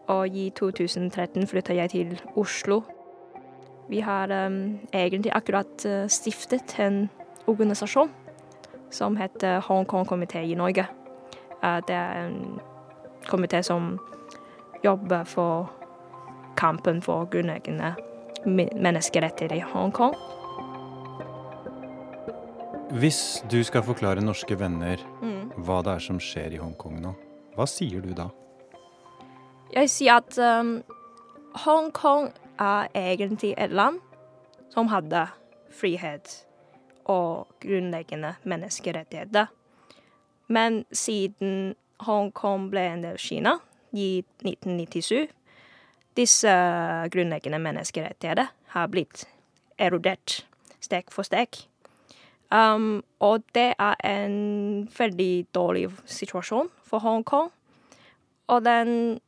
og i 2013 flytta jeg til Oslo. Vi har um, egentlig akkurat uh, stiftet en organisasjon som heter Hongkong komité i Norge. Uh, det er en komité som jobber for kampen for grunnleggende menneskerettigheter i Hongkong. Hvis du skal forklare norske venner mm. hva det er som skjer i Hongkong nå, hva sier du da? Jeg sier at um, Hongkong er egentlig et land som hadde frihet og grunnleggende menneskerettigheter. Men siden Hongkong ble en del av Kina i 1997, disse grunnleggende menneskerettigheter har blitt erodert steg for steg. Um, og det er en veldig dårlig situasjon for Hongkong. Og den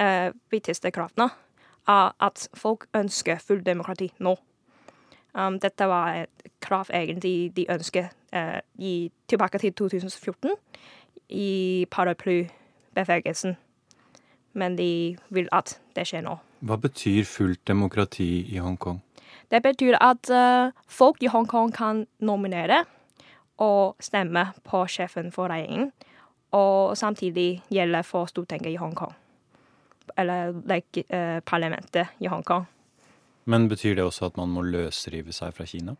uh, viktigste kraften er at folk ønsker full demokrati nå. Um, dette var et krav egentlig de ønsket uh, i, tilbake til 2014 i paraplybevegelsen men de vil at det skjer nå. Hva betyr fullt demokrati i Hongkong? Det betyr at uh, folk i Hongkong kan nominere og stemme på sjefen for regjeringen, og samtidig gjelde for Stortinget i Hongkong. Eller like, uh, parlamentet i Hongkong. Men betyr det også at man må løsrive seg fra Kina?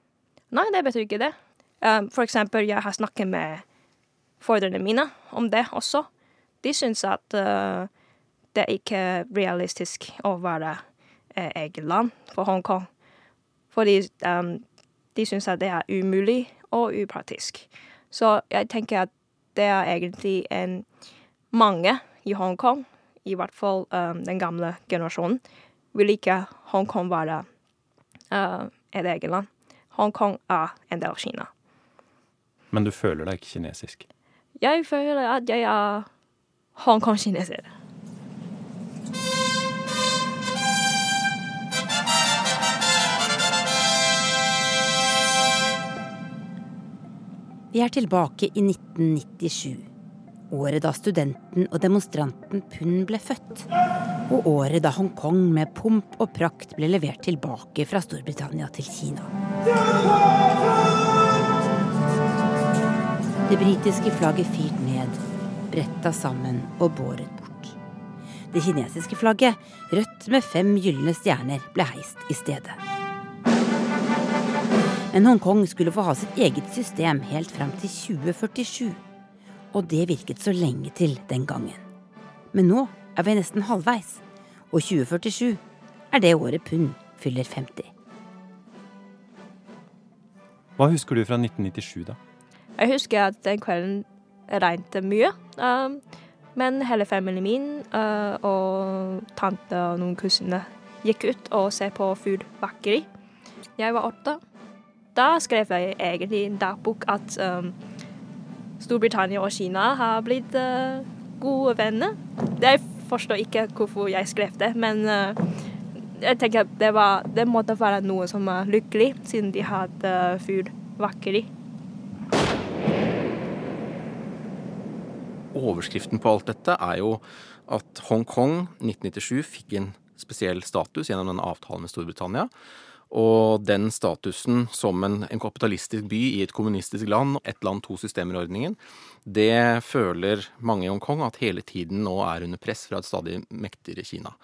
Nei, det betyr ikke det. Um, for eksempel, jeg har snakket med foreldrene mine om det også. De syns at uh, det er ikke realistisk å være uh, eget land for Hongkong. Fordi um, de syns at det er umulig og upraktisk. Så jeg tenker at det er egentlig en mange i Hongkong, i hvert fall um, den gamle generasjonen, vil ikke Hongkong være uh, et eget land. Hongkong er en del av Kina. Men du føler deg ikke kinesisk? Jeg føler at jeg er Hongkong-kineser. Vi er tilbake i 1997. Året da studenten og demonstranten Pun ble født. Og året da Hongkong med pomp og prakt ble levert tilbake fra Storbritannia til Kina. Det britiske flagget fyrt ned, bretta sammen og båret bort. Det kinesiske flagget, rødt med fem gylne stjerner, ble heist i stedet. Men Hongkong skulle få ha sitt eget system helt fram til 2047. Og det virket så lenge til den gangen. Men nå er vi nesten halvveis, og 2047 er det året pund fyller 50. Hva husker du fra 1997, da? Jeg husker at den kvelden regnet mye. Um, men hele familien min uh, og tante og noen kusiner gikk ut og så på fyrverkeri. Jeg var åtte. Da skrev jeg egentlig en dagbok at um, Storbritannia og Kina har blitt uh, gode venner. Jeg forstår ikke hvorfor jeg skrev det, men uh, jeg tenker at det, var, det måtte være noe som var lykkelig, siden de hadde fyrverkeri. overskriften på alt dette er jo at Hongkong 1997 fikk en spesiell status gjennom den avtalen med Storbritannia. Og den statusen som en, en, kapitalistisk by i et kommunistisk land, ett land, to systemer-ordningen, det føler mange i Hongkong at hele tiden nå er under press fra et stadig mektigere Kina.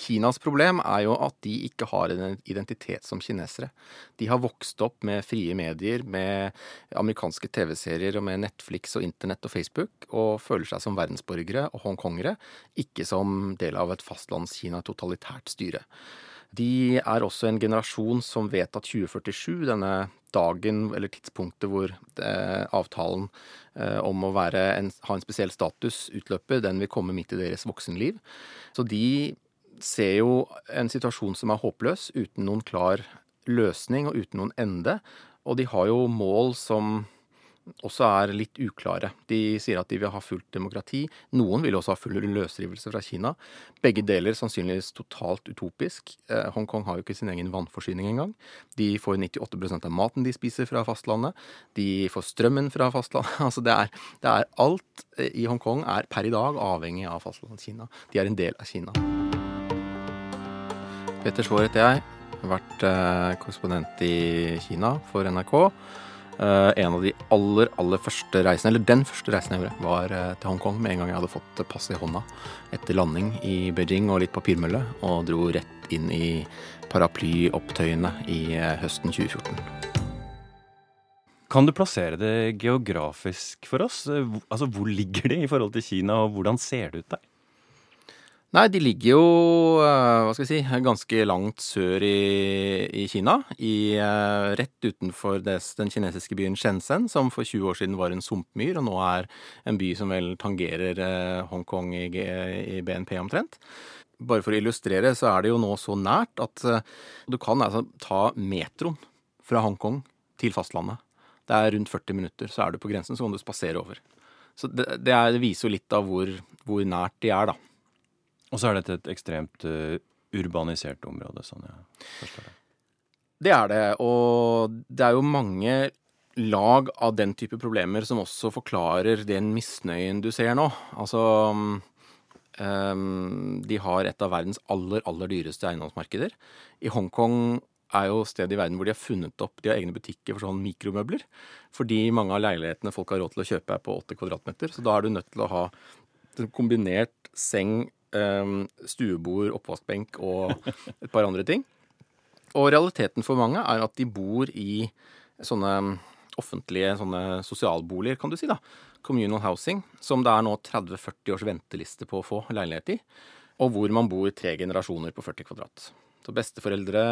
Kinas problem er jo at de ikke har en identitet som kinesere. De har vokst opp med frie medier, med amerikanske TV-serier og med Netflix og internett og Facebook, og føler seg som verdensborgere og hongkongere, ikke som del av et fastlandskina totalitært styre. De er også en generasjon som vet at 2047, denne dagen eller tidspunktet hvor eh, avtalen eh, om å en, ha en spesiell status utløper, den vil komme midt i deres voksenliv. Så de ser jo en situasjon som er håpløs, uten noen klar løsning og uten noen ende. Og de har jo mål som også er litt uklare. De sier at de vil ha fullt demokrati. Noen vil også ha full løsrivelse fra Kina. Begge deler sannsynligvis totalt utopisk. Eh, Hongkong har jo ikke sin egen vannforsyning engang. De får 98% av maten de spiser fra fastlandet. De får strømmen fra fastlandet. Altså det er, det er alt i Hongkong er per i dag avhengig av fastlandskina. De er en del av Kina. Peter Svaar heter jeg. Har vært eh, korrespondent i Kina for NRK. Eh, en av de aller, aller første reisene, eller den første reisen jeg gjorde, var eh, til Hongkong med en gang jeg hadde fått pass i hånda etter landing i Beijing og litt papirmølle, og dro rett inn i paraplyopptøyene i høsten 2014. Kan du plassere det geografisk for oss? Altså, Hvor ligger det i forhold til Kina, og hvordan ser det ut der? Nei, de ligger jo eh, hva skal jeg si, ganske langt sør i, i Kina. I, eh, rett utenfor des, den kinesiske byen Shenzhen, som for 20 år siden var en sumpmyr, og nå er en by som vel tangerer eh, Hongkong i, i BNP omtrent. Bare for å illustrere, så er det jo nå så nært at du kan altså ta metroen fra Hongkong til fastlandet. Det er rundt 40 minutter, så er du på grensen, så kan du spasere over. Så det, det, er, det viser jo litt av hvor, hvor nært de er, da. Og så er dette et ekstremt uh, urbanisert område, sånn jeg forstår det. Det er det, og det er jo mange lag av den type problemer som også forklarer den misnøyen du ser nå. Altså um, De har et av verdens aller, aller dyreste eiendomsmarkeder. I Hongkong er jo stedet i verden hvor de har funnet opp De har egne butikker for sånn mikromøbler. Fordi mange av leilighetene folk har råd til å kjøpe, er på 80 kvadratmeter. Så da er du nødt til å ha kombinert seng, stuebord, oppvaskbenk og et par andre ting. Og realiteten for mange er at de bor i sånne offentlige sånne sosialboliger, kan du si. da, Communal housing, som det er nå 30-40 års venteliste på å få leilighet i. Og hvor man bor tre generasjoner på 40 kvadrat. Så besteforeldre,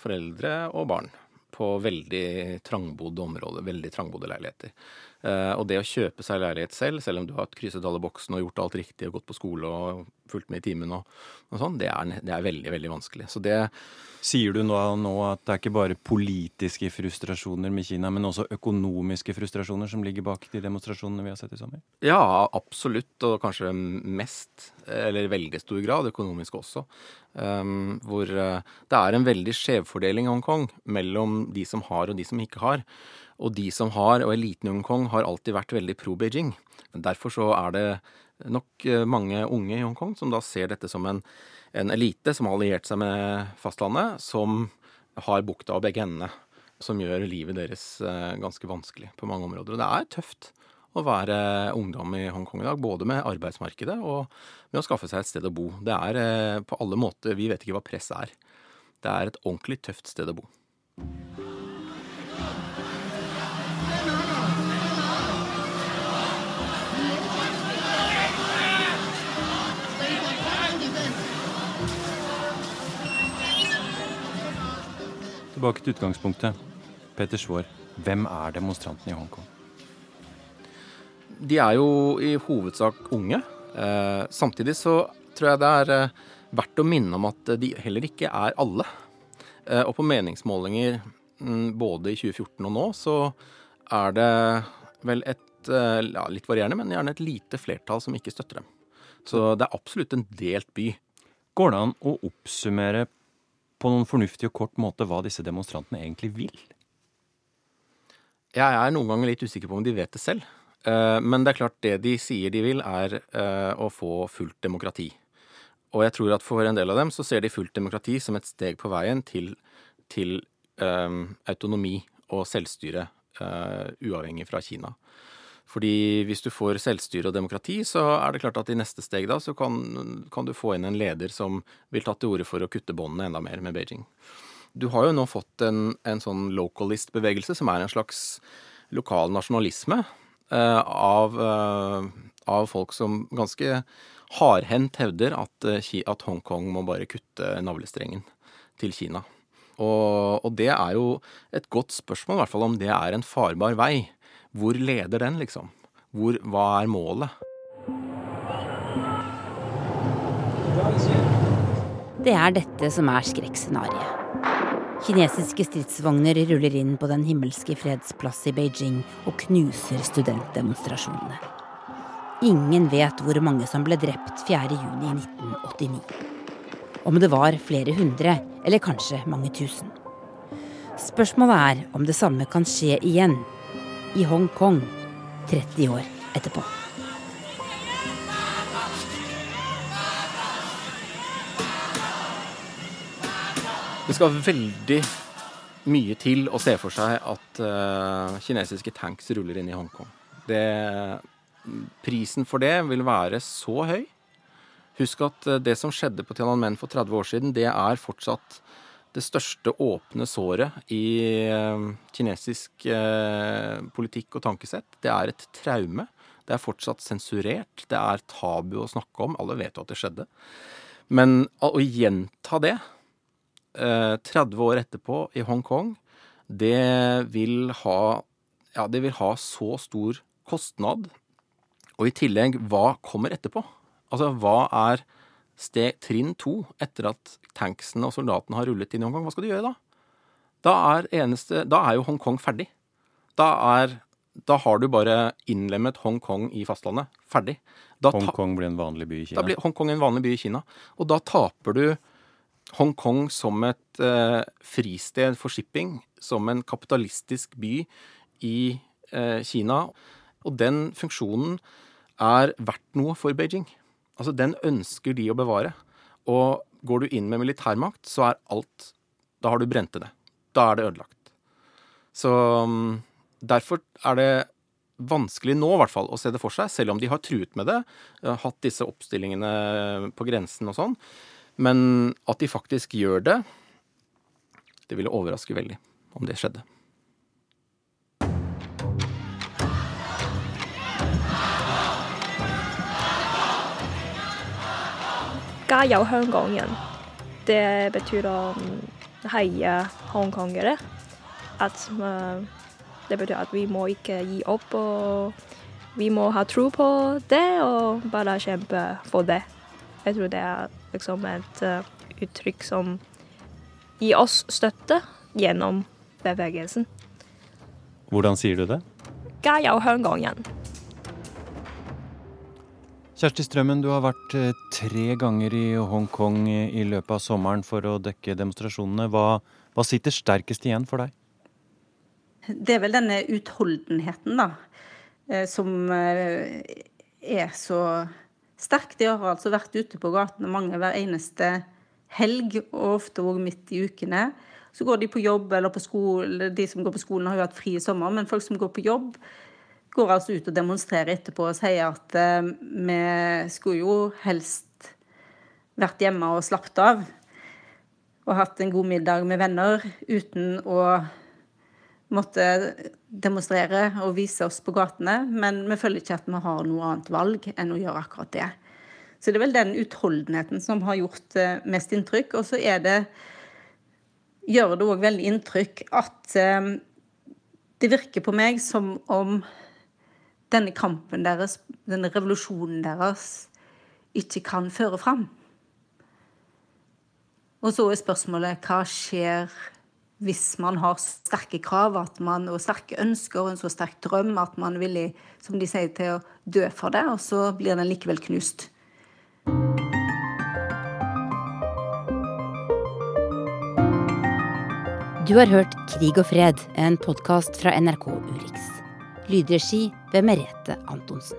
foreldre og barn på veldig trangbodde områder. Veldig trangbodde leiligheter. Uh, og det å kjøpe seg leilighet selv, selv om du har krysset alle boksene og gjort alt riktig og gått på skole og fulgt med i timen og, og sånn, det, det, er veldig, veldig vanskelig. Så det Sier du nå, nå, at det er ikke bare politiske frustrasjoner med Kina, men også økonomiske frustrasjoner som ligger bak de demonstrasjonene vi har sett i sommer? Ja, absolutt, og kanskje mest, eller i veldig stor grad, økonomisk også. Um, hvor uh, det er en veldig skjevfordeling i Hongkong mellom de som har og de som ikke har. Og de som har, og eliten i Hongkong, har alltid vært veldig pro Beijing. Derfor så er det nok eh, mange unge i Hongkong som da ser dette som en, en elite som har alliert seg med fastlandet, som har bukta og begge endene. Som gjør livet deres eh, ganske vanskelig på mange områder. Og det er tøft å være ungdom i Hongkong i dag. Både med arbeidsmarkedet og med å skaffe seg et sted å bo. Det er eh, på alle måter Vi vet ikke hva press er. Det er et ordentlig tøft sted å bo. Tilbake til utgangspunktet. Peter Svaar, hvem er demonstrantene i Hongkong? De er jo i hovedsak unge. Eh, samtidig så tror jeg det er eh, verdt å minne om at de heller ikke er alle. Eh, og på meningsmålinger mm, både i 2014 og nå, så er det vel et ja, litt varierende, men gjerne et lite flertall som ikke støtter dem. Så det er absolutt en delt by. Går det an å oppsummere på noen fornuftig og kort måte hva disse demonstrantene egentlig vil? Jeg er noen ganger litt usikker på om de vet det selv. Eh, men det er klart det de sier de vil, er eh, å få fullt demokrati. Og jeg tror at for en del av dem så ser de fullt demokrati som et steg på veien til, til um, autonomi og selvstyre, uavhengig fra Kina. Fordi hvis du får selvstyre og demokrati, så er det klart at i neste steg da, så kan, kan du få inn en leder som vil ta til orde for å kutte båndene enda mer med Beijing. Du har jo nå fått en, en sånn localist-bevegelse, som er en slags lokal nasjonalisme eh, av, eh, av, folk som ganske hardhendt hevder at, eh, at Hongkong må bare kutte navlestrengen til Kina. Og, og, det er jo et godt spørsmål, i hvert fall om det er en farbar vei. Hvor leder den, liksom? Hvor, hva er målet? Det er dette som er skrekkscenarioet. Kinesiske stridsvogner ruller inn på Den himmelske freds plass i Beijing og knuser studentdemonstrasjonene. Ingen vet hvor mange som ble drept 4.6.1989. Om det var flere hundre, eller kanskje mange tusen. Spørsmålet er om det samme kan skje igjen i Hongkong 30 år etterpå. Det skal veldig mye til å se for seg at uh, kinesiske tanks ruller inn i Hongkong. Det, prisen for det vil være så høy. Husk at uh, det som skjedde på Tiananmen for 30 år siden, det er fortsatt det største åpne såret i eh, kinesisk eh, politikk og tankesett. Det er et traume. Det er fortsatt sensurert. Det er tabu å snakke om. Alle vet jo at det skjedde. Men å gjenta det 30 eh, år etterpå i Hongkong, det Ja, det vil ha så stor kostnad. Og i tillegg, hva kommer etterpå? Altså, hva er steg trinn to etter at tanksene og soldatene har rullet inn i Hongkong, hva skal du gjøre da? Da er, eneste, da er jo Hongkong ferdig. Da, er, da har du bare innlemmet Hongkong i fastlandet. Ferdig. Da Hongkong blir en vanlig by i Kina? Da blir Hongkong en vanlig by i Kina. Og da taper du Hongkong som et eh, fristed for shipping, som en kapitalistisk by i eh, Kina. Og den funksjonen er verdt noe for Beijing. Altså, den ønsker de å bevare. Og går du inn med militærmakt, så er alt Da har du brent det. Da er det ødelagt. Så um, derfor er det vanskelig nå, i hvert fall, å se det for seg, selv om de har truet med det, uh, hatt disse oppstillingene på grensen og sånn. Men at de faktisk gjør det, det ville overraske veldig om det skjedde. 加油香港人. Det betyr å heie hongkongere. At det betyr at vi må ikke gi opp. og Vi må ha tro på det og bare kjempe for det. Jeg tror det er liksom et uh, uttrykk som gir oss støtte gjennom bevegelsen. Hvordan sier du det? 加油香港人. Kjersti Strømmen, du har vært eh, tre ganger i Hongkong i løpet av sommeren for å dekke demonstrasjonene. Hva, hva sitter sterkest igjen for deg? Det er vel denne utholdenheten, da, eh, som eh, er så sterk. De har altså vært ute på gatene mange hver eneste helg, og ofte òg midt i ukene. Så går de på jobb eller på skole. De som går på skolen, har jo hatt fri i sommer, men folk som går på jobb, går altså ut og demonstrerer etterpå og sier at eh, vi skulle jo helst vært hjemme og slappet av. Og hatt en god middag med venner uten å måtte demonstrere og vise oss på gatene. Men vi føler ikke at vi har noe annet valg enn å gjøre akkurat det. Så det er vel den utholdenheten som har gjort eh, mest inntrykk. Og så er det gjør det òg veldig inntrykk at eh, det virker på meg som om denne kampen deres, denne revolusjonen deres, ikke kan føre fram. Og så er spørsmålet hva skjer hvis man har sterke krav man, og sterke ønsker og en så sterk drøm at man er villig som de sier, til å dø for det, og så blir den likevel knust. Du har hørt Krig og fred, en podkast fra NRK Urix. Lydregi ved Merete Antonsen.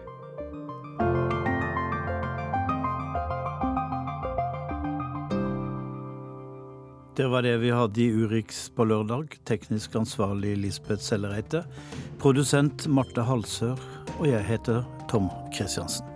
Det var det vi hadde i Urix på lørdag. Teknisk ansvarlig Lisbeth Sellereite. Produsent Marte Halsør. Og jeg heter Tom Kristiansen.